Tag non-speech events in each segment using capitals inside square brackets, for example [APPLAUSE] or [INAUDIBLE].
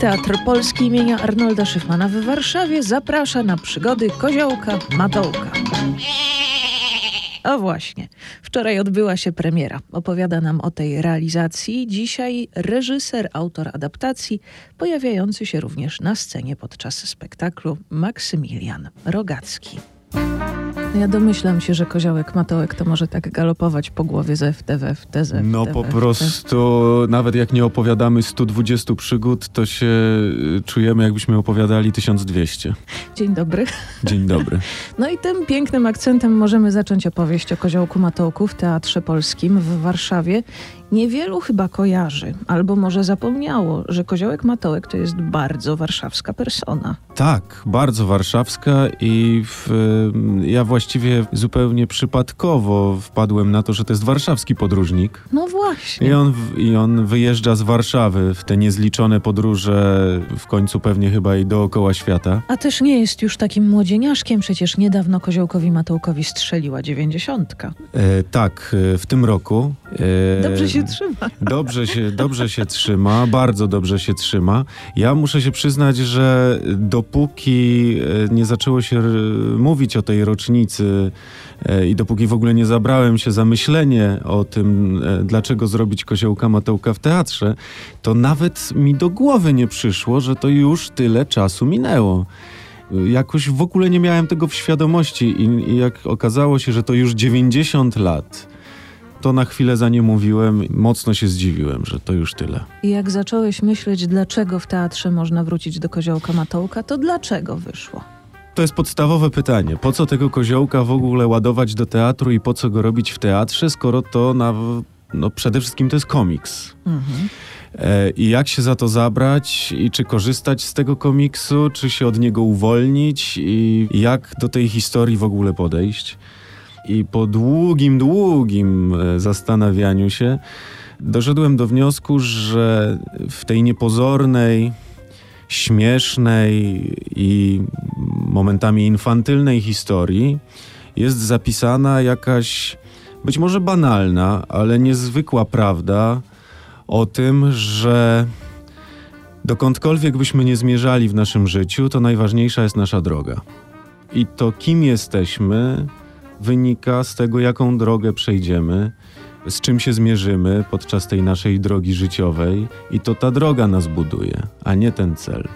Teatr Polski imienia Arnolda Szyfmana w Warszawie zaprasza na przygody Koziołka Matołka. O właśnie, wczoraj odbyła się premiera. Opowiada nam o tej realizacji dzisiaj reżyser, autor adaptacji, pojawiający się również na scenie podczas spektaklu Maksymilian Rogacki. No ja domyślam się, że koziołek Matołek to może tak galopować po głowie z FTW, FTZ. No po prostu, nawet jak nie opowiadamy 120 przygód, to się y, czujemy jakbyśmy opowiadali 1200. Dzień dobry. Dzień dobry. [LAUGHS] No i tym pięknym akcentem możemy zacząć opowieść o koziołku Matołku w Teatrze Polskim w Warszawie. Niewielu chyba kojarzy, albo może zapomniało, że koziołek Matołek to jest bardzo warszawska persona. Tak, bardzo warszawska i w, ja właściwie zupełnie przypadkowo wpadłem na to, że to jest warszawski podróżnik. No właśnie. I on, I on wyjeżdża z Warszawy w te niezliczone podróże, w końcu pewnie chyba i dookoła świata. A też nie jest już takim młodzieniaszkiem, przecież niedawno koziołkowi Matołkowi strzeliła dziewięćdziesiątka. E, tak, e, w tym roku. E, Dobrze się trzyma. Dobrze się, dobrze się trzyma, bardzo dobrze się trzyma. Ja muszę się przyznać, że dopóki e, nie zaczęło się mówić o tej rocznicy e, i dopóki w ogóle nie zabrałem się za myślenie o tym, e, dlaczego zrobić koziołka Matełka w teatrze, to nawet mi do głowy nie przyszło, że to już tyle czasu minęło jakoś w ogóle nie miałem tego w świadomości i, jak okazało się, że to już 90 lat to na chwilę za nie mówiłem. Mocno się zdziwiłem, że to już tyle. I jak zacząłeś myśleć, dlaczego w teatrze można wrócić do koziołka Matołka, to dlaczego wyszło? To jest podstawowe pytanie. Po co tego koziołka w ogóle ładować do teatru i po co go robić w teatrze, skoro to na, no przede wszystkim to jest komiks. Mhm. E, I jak się za to zabrać, i czy korzystać z tego komiksu, czy się od niego uwolnić, i jak do tej historii w ogóle podejść. I po długim, długim e, zastanawianiu się doszedłem do wniosku, że w tej niepozornej, śmiesznej i momentami infantylnej historii jest zapisana jakaś być może banalna, ale niezwykła prawda o tym, że dokądkolwiek byśmy nie zmierzali w naszym życiu, to najważniejsza jest nasza droga. I to, kim jesteśmy, wynika z tego, jaką drogę przejdziemy, z czym się zmierzymy podczas tej naszej drogi życiowej, i to ta droga nas buduje, a nie ten cel.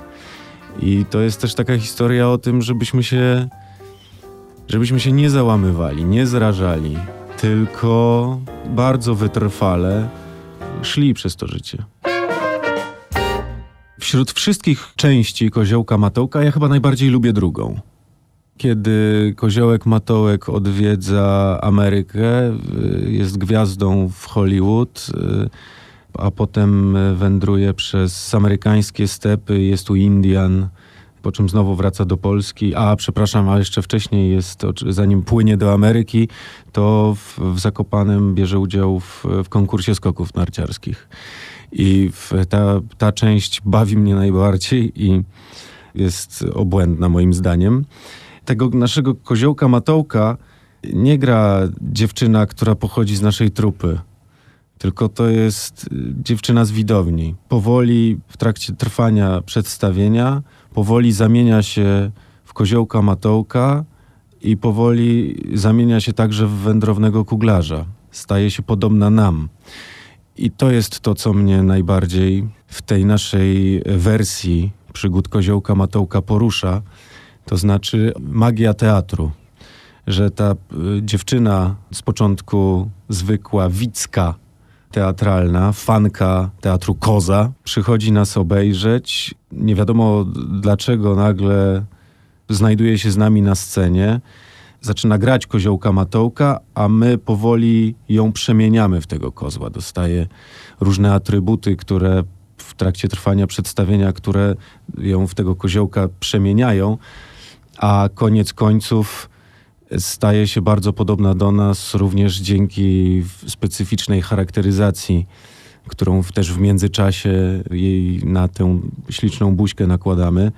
I to jest też taka historia o tym, żebyśmy się, żebyśmy się nie załamywali, nie zrażali, tylko bardzo wytrwale szli przez to życie. Wśród wszystkich części Koziołka Matołka ja chyba najbardziej lubię drugą kiedy Koziołek Matołek odwiedza Amerykę, y, jest gwiazdą w Hollywood, y, a potem wędruje przez amerykańskie stepy, jest u Indian, po czym znowu wraca do Polski. A, przepraszam, a jeszcze wcześniej jest, zanim płynie do Ameryki, to w, w Zakopanem bierze udział w, w konkursie skoków narciarskich. I ta, ta część bawi mnie najbardziej i jest obłędna moim zdaniem tego naszego koziołka Matołka nie gra dziewczyna, która pochodzi z naszej trupy, tylko to jest y, dziewczyna z widowni. Powoli w trakcie trwania przedstawienia, powoli zamienia się w koziołka Matołka i powoli zamienia się także w wędrownego kuglarza. Staje się podobna nam. I to jest to, co mnie najbardziej w tej naszej wersji przygód koziołka Matołka porusza to znaczy magia teatru. Że ta y, dziewczyna z początku zwykła, widzka, teatralna, fanka teatru Koza, przychodzi nas obejrzeć. Nie wiadomo dlaczego nagle znajduje się z nami na scenie. Zaczyna grać koziołka Matołka, a my powoli ją przemieniamy w tego kozła. Dostaje różne atrybuty, które w trakcie trwania przedstawienia, które ją w tego koziołka przemieniają a koniec końców staje się bardzo podobna do nas również dzięki specyficznej charakteryzacji, którą też w międzyczasie jej na tę śliczną buźkę nakładamy.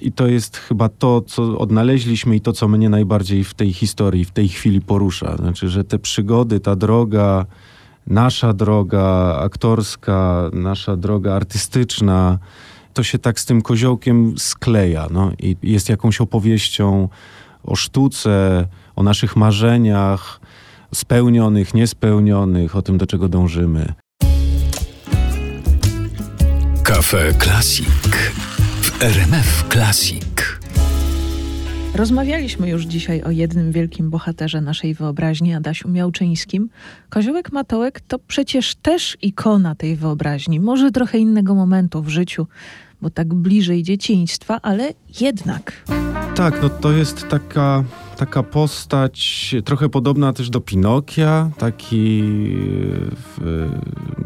I to jest chyba to, co odnaleźliśmy i to, co mnie najbardziej w tej historii, w tej chwili porusza. Znaczy, że te przygody, ta droga, nasza droga aktorska, nasza droga artystyczna, to się tak z tym koziołkiem skleja. No, I jest jakąś opowieścią o sztuce, o naszych marzeniach, spełnionych, niespełnionych, o tym, do czego dążymy. Kafe Classic w RMF Classic. Rozmawialiśmy już dzisiaj o jednym wielkim bohaterze naszej wyobraźni, Adasiu Miałczyńskim. Koziołek Matołek to przecież też ikona tej wyobraźni. Może trochę innego momentu w życiu, bo tak bliżej dzieciństwa, ale jednak. Tak, no to jest taka, taka postać trochę podobna też do Pinokia, taki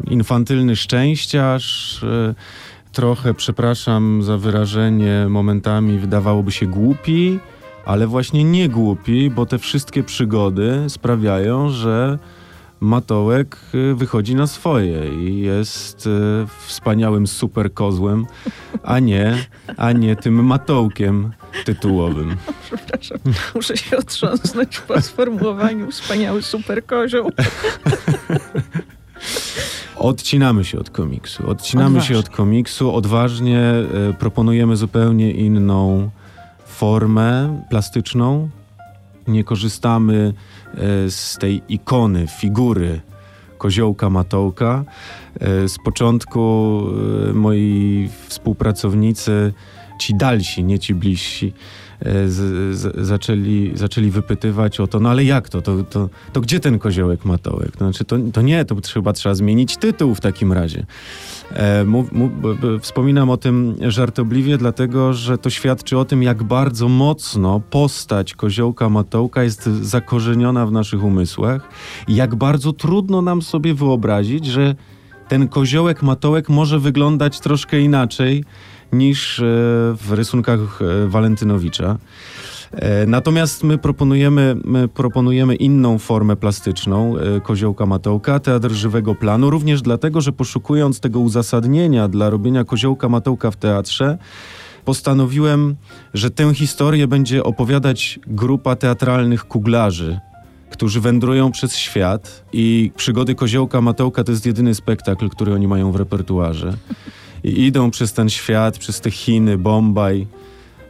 e, infantylny szczęściarz, e, trochę, przepraszam za wyrażenie, momentami wydawałoby się głupi, ale właśnie nie głupi, bo te wszystkie przygody sprawiają, że Matołek y, wychodzi na swoje i jest y, wspaniałym super kozłem, a nie, a nie tym matołkiem tytułowym. Przepraszam, muszę się otrząsnąć po sformułowaniu wspaniały super kozioł. Odcinamy się od komiksu. Odcinamy Odważnie. się od komiksu. Odważnie y, proponujemy zupełnie inną formę plastyczną. Nie korzystamy z tej ikony, figury koziołka Matołka. E, z początku e, moi współpracownicy, ci dalsi, nie ci bliżsi, z, z, zaczęli, zaczęli wypytywać o to, no ale jak to? To, to, to gdzie ten koziołek Matołek? To znaczy, to, to nie, to chyba trzeba zmienić tytuł w takim razie. E, wspominam o tym żartobliwie, dlatego że to świadczy o tym, jak bardzo mocno postać koziołka Matołka jest zakorzeniona w naszych umysłach i jak bardzo trudno nam sobie wyobrazić, że ten koziołek Matołek może wyglądać troszkę inaczej niż e, w rysunkach e, Walentynowicza. E, natomiast my proponujemy, my proponujemy inną formę plastyczną koziołka Matołka, teatr żywego planu, również dlatego, że poszukując tego uzasadnienia dla robienia koziołka Matołka w teatrze, postanowiłem, że tę historię będzie opowiadać grupa teatralnych kuglarzy, którzy wędrują przez świat i przygody koziołka Matołka to jest jedyny spektakl, który oni mają w repertuarze i idą przez ten świat, przez te Chiny, Bombaj,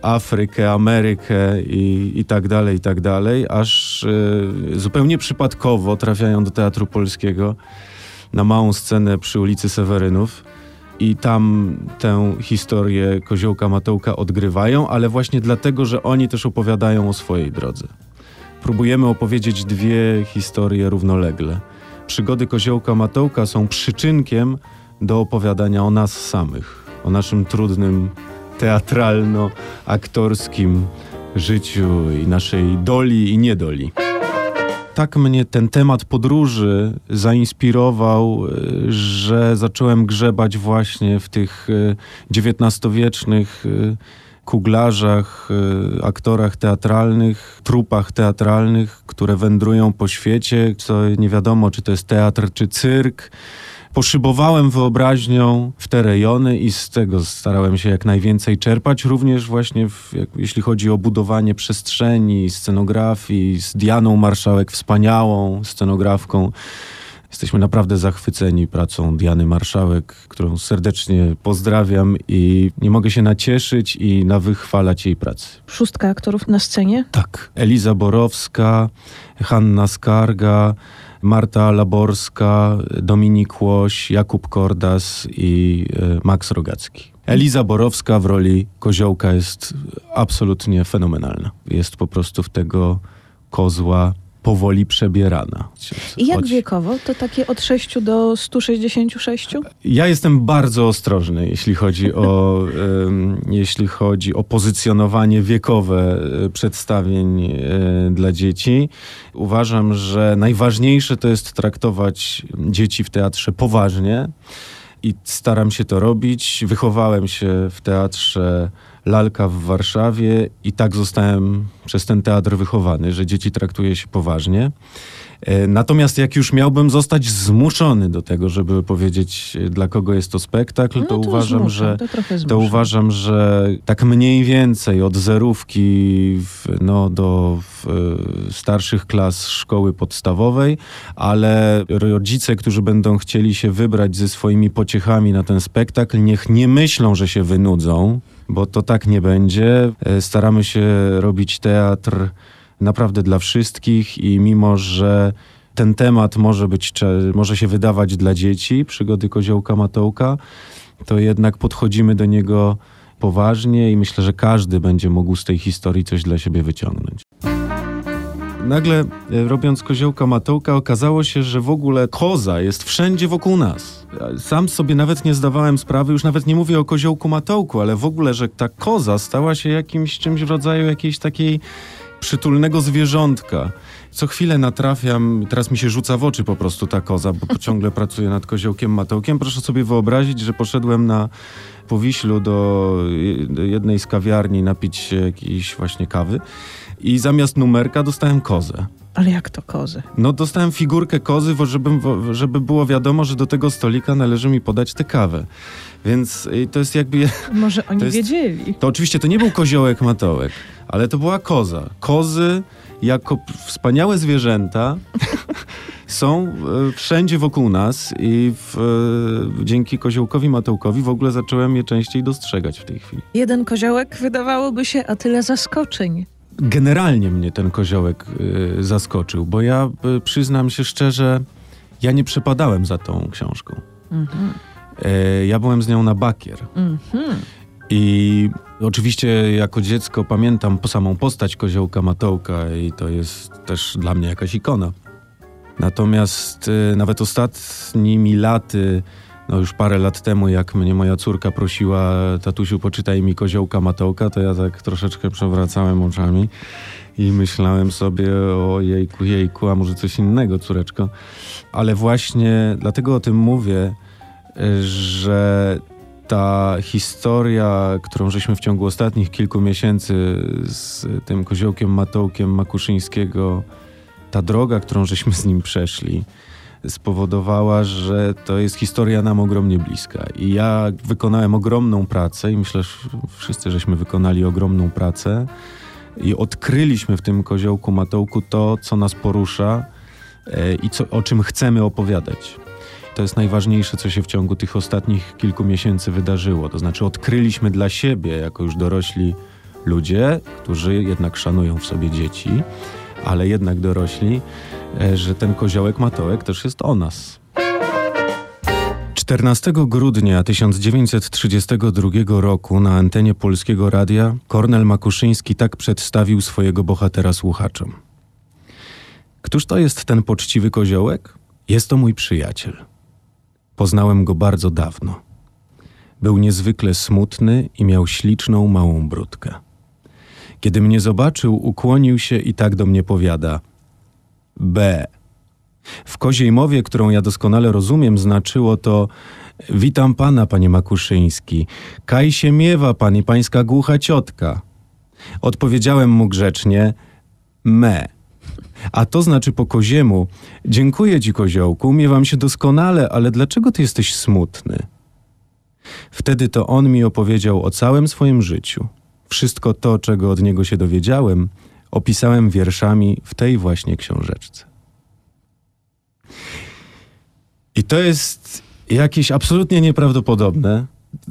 Afrykę, Amerykę i, i tak dalej, i tak dalej, aż y, zupełnie przypadkowo trafiają do Teatru Polskiego na małą scenę przy ulicy Sewerynów i tam tę historię Koziołka Matołka odgrywają, ale właśnie dlatego, że oni też opowiadają o swojej drodze. Próbujemy opowiedzieć dwie historie równolegle. Przygody Koziołka Matołka są przyczynkiem do opowiadania o nas samych, o naszym trudnym teatralno-aktorskim życiu i naszej doli i niedoli. Tak mnie ten temat podróży zainspirował, że zacząłem grzebać właśnie w tych XIX-wiecznych kuglarzach, aktorach teatralnych, trupach teatralnych, które wędrują po świecie, co nie wiadomo, czy to jest teatr, czy cyrk poszybowałem wyobraźnią w te rejony i z tego starałem się jak najwięcej czerpać, również właśnie w, jak, jeśli chodzi o budowanie przestrzeni, scenografii, z Dianą Marszałek, wspaniałą scenografką. Jesteśmy naprawdę zachwyceni pracą Diany Marszałek, którą serdecznie pozdrawiam i nie mogę się nacieszyć i nawychwalać jej pracy. Szóstka aktorów na scenie? Tak. Eliza Borowska, Hanna Skarga, Marta Laborska, Dominik Łoś, Jakub Kordas i e, Max Rogacki. Eliza Borowska w roli koziołka jest absolutnie fenomenalna. Jest po prostu w tego kozła powoli przebierana. I jak Choć... wiekowo? To takie od 6 do 166? Ja jestem bardzo ostrożny, jeśli chodzi o, [LAUGHS] jeśli chodzi o pozycjonowanie wiekowe e, przedstawień e, dla dzieci. Uważam, że najważniejsze to jest traktować dzieci w teatrze poważnie i staram się to robić. Wychowałem się w teatrze lalka w Warszawie i tak zostałem przez ten teatr wychowany, że dzieci traktuje się poważnie. E, Natomiast jak już miałbym zostać zmuszony do tego, żeby powiedzieć, e, dla kogo jest to spektakl, No to, uważam, zmuszam, że to, to uważam, że tak mniej więcej od zerówki w, no, do w, e, starszych klas szkoły podstawowej, ale rodzice, którzy będą chcieli się wybrać ze swoimi pociechami na ten spektakl, niech nie myślą, że się wynudzą, bo to tak nie będzie. E, Staramy się robić teatr naprawdę dla wszystkich i mimo, że ten temat może być, może się wydawać dla dzieci, przygody Koziołka Matołka, to jednak podchodzimy do niego poważnie i myślę, że każdy będzie mógł z tej historii coś dla siebie wyciągnąć. Nagle, e, robiąc koziołka Matołka, okazało się, że w ogóle koza jest wszędzie wokół nas. Sam sobie nawet nie zdawałem sprawy, już nawet nie mówię o koziołku Matołku, ale w ogóle, że ta koza stała się jakimś czymś w rodzaju jakiejś takiej przytulnego zwierzątka. Co chwilę natrafiam, teraz mi się rzuca w oczy po prostu ta koza, bo [LAUGHS] ciągle pracuję nad koziołkiem Matołkiem. Proszę sobie wyobrazić, że poszedłem na Powiślu do jednej z kawiarni napić się jakiejś właśnie kawy i zamiast numerka dostałem kozę. Ale jak to kozy? No dostałem figurkę kozy, wo- żeby, było wiadomo, że do tego stolika należy mi podać tę kawę. Więc y, to jest jakby... [LAUGHS] Może oni To jest- wiedzieli. To oczywiście to nie był koziołek matołek, ale to była koza. Kozy jako wspaniałe zwierzęta [LAUGHS] są e, wszędzie wokół nas i w, e, dzięki koziołkowi matołkowi w ogóle zacząłem je częściej dostrzegać w tej chwili. Jeden koziołek wydawałoby się, a tyle zaskoczeń. Generalnie mnie ten koziołek e, zaskoczył, bo ja e, przyznam się szczerze, ja nie przepadałem za tą książką. Mhm. E, ja byłem z nią na bakier. Mhm. I oczywiście jako dziecko pamiętam po samą postać koziołka Matołka i to jest też dla mnie jakaś ikona. Natomiast y, nawet ostatnimi laty, no już parę lat temu, jak mnie moja córka prosiła, tatusiu poczytaj mi koziołka Matołka, to ja tak troszeczkę przewracałem oczami i myślałem sobie o jejku, jejku, a może coś innego, córeczko. Ale właśnie dlatego o tym mówię, że ta historia, którą żeśmy w ciągu ostatnich kilku miesięcy z tym koziołkiem Matołkiem Makuszyńskiego, ta droga, którą żeśmy z nim przeszli, spowodowała, że to jest historia nam ogromnie bliska. I ja wykonałem ogromną pracę i myślę, że wszyscy żeśmy wykonali ogromną pracę i odkryliśmy w tym koziołku Matołku to, co nas porusza e, i co, o czym chcemy opowiadać. To jest najważniejsze, co się w ciągu tych ostatnich kilku miesięcy wydarzyło. To znaczy, odkryliśmy dla siebie, jako już dorośli ludzie, którzy jednak szanują w sobie dzieci, ale jednak dorośli, że ten koziołek Matołek też jest o nas. 14 grudnia 1932 roku na antenie Polskiego Radia Kornel Makuszyński tak przedstawił swojego bohatera słuchaczom. Któż to jest ten poczciwy koziołek? Jest to mój przyjaciel. Poznałem go bardzo dawno. Był niezwykle smutny i miał śliczną małą brudkę. Kiedy mnie zobaczył, ukłonił się i tak do mnie powiada: B. W koziej mowie, którą ja doskonale rozumiem, znaczyło to: Witam pana, panie Makuszyński. Kaj się miewa pan i pańska głucha ciotka. Odpowiedziałem mu grzecznie: Me. A to znaczy po koziemu: Dziękuję ci, koziołku, miewam się doskonale, ale dlaczego ty jesteś smutny? Wtedy to on mi opowiedział o całym swoim życiu. Wszystko to, czego od niego się dowiedziałem, opisałem wierszami w tej właśnie książeczce. I to jest jakieś absolutnie nieprawdopodobne.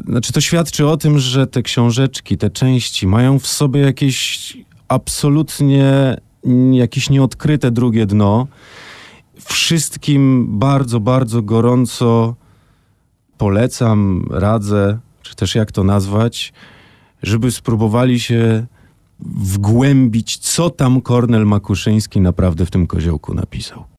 Znaczy, to świadczy o tym, że te książeczki, te części mają w sobie jakieś absolutnie jakieś nieodkryte drugie dno. Wszystkim bardzo, bardzo gorąco polecam, radzę, czy też jak to nazwać, żeby spróbowali się wgłębić, co tam Kornel Makuszyński naprawdę w tym koziołku napisał.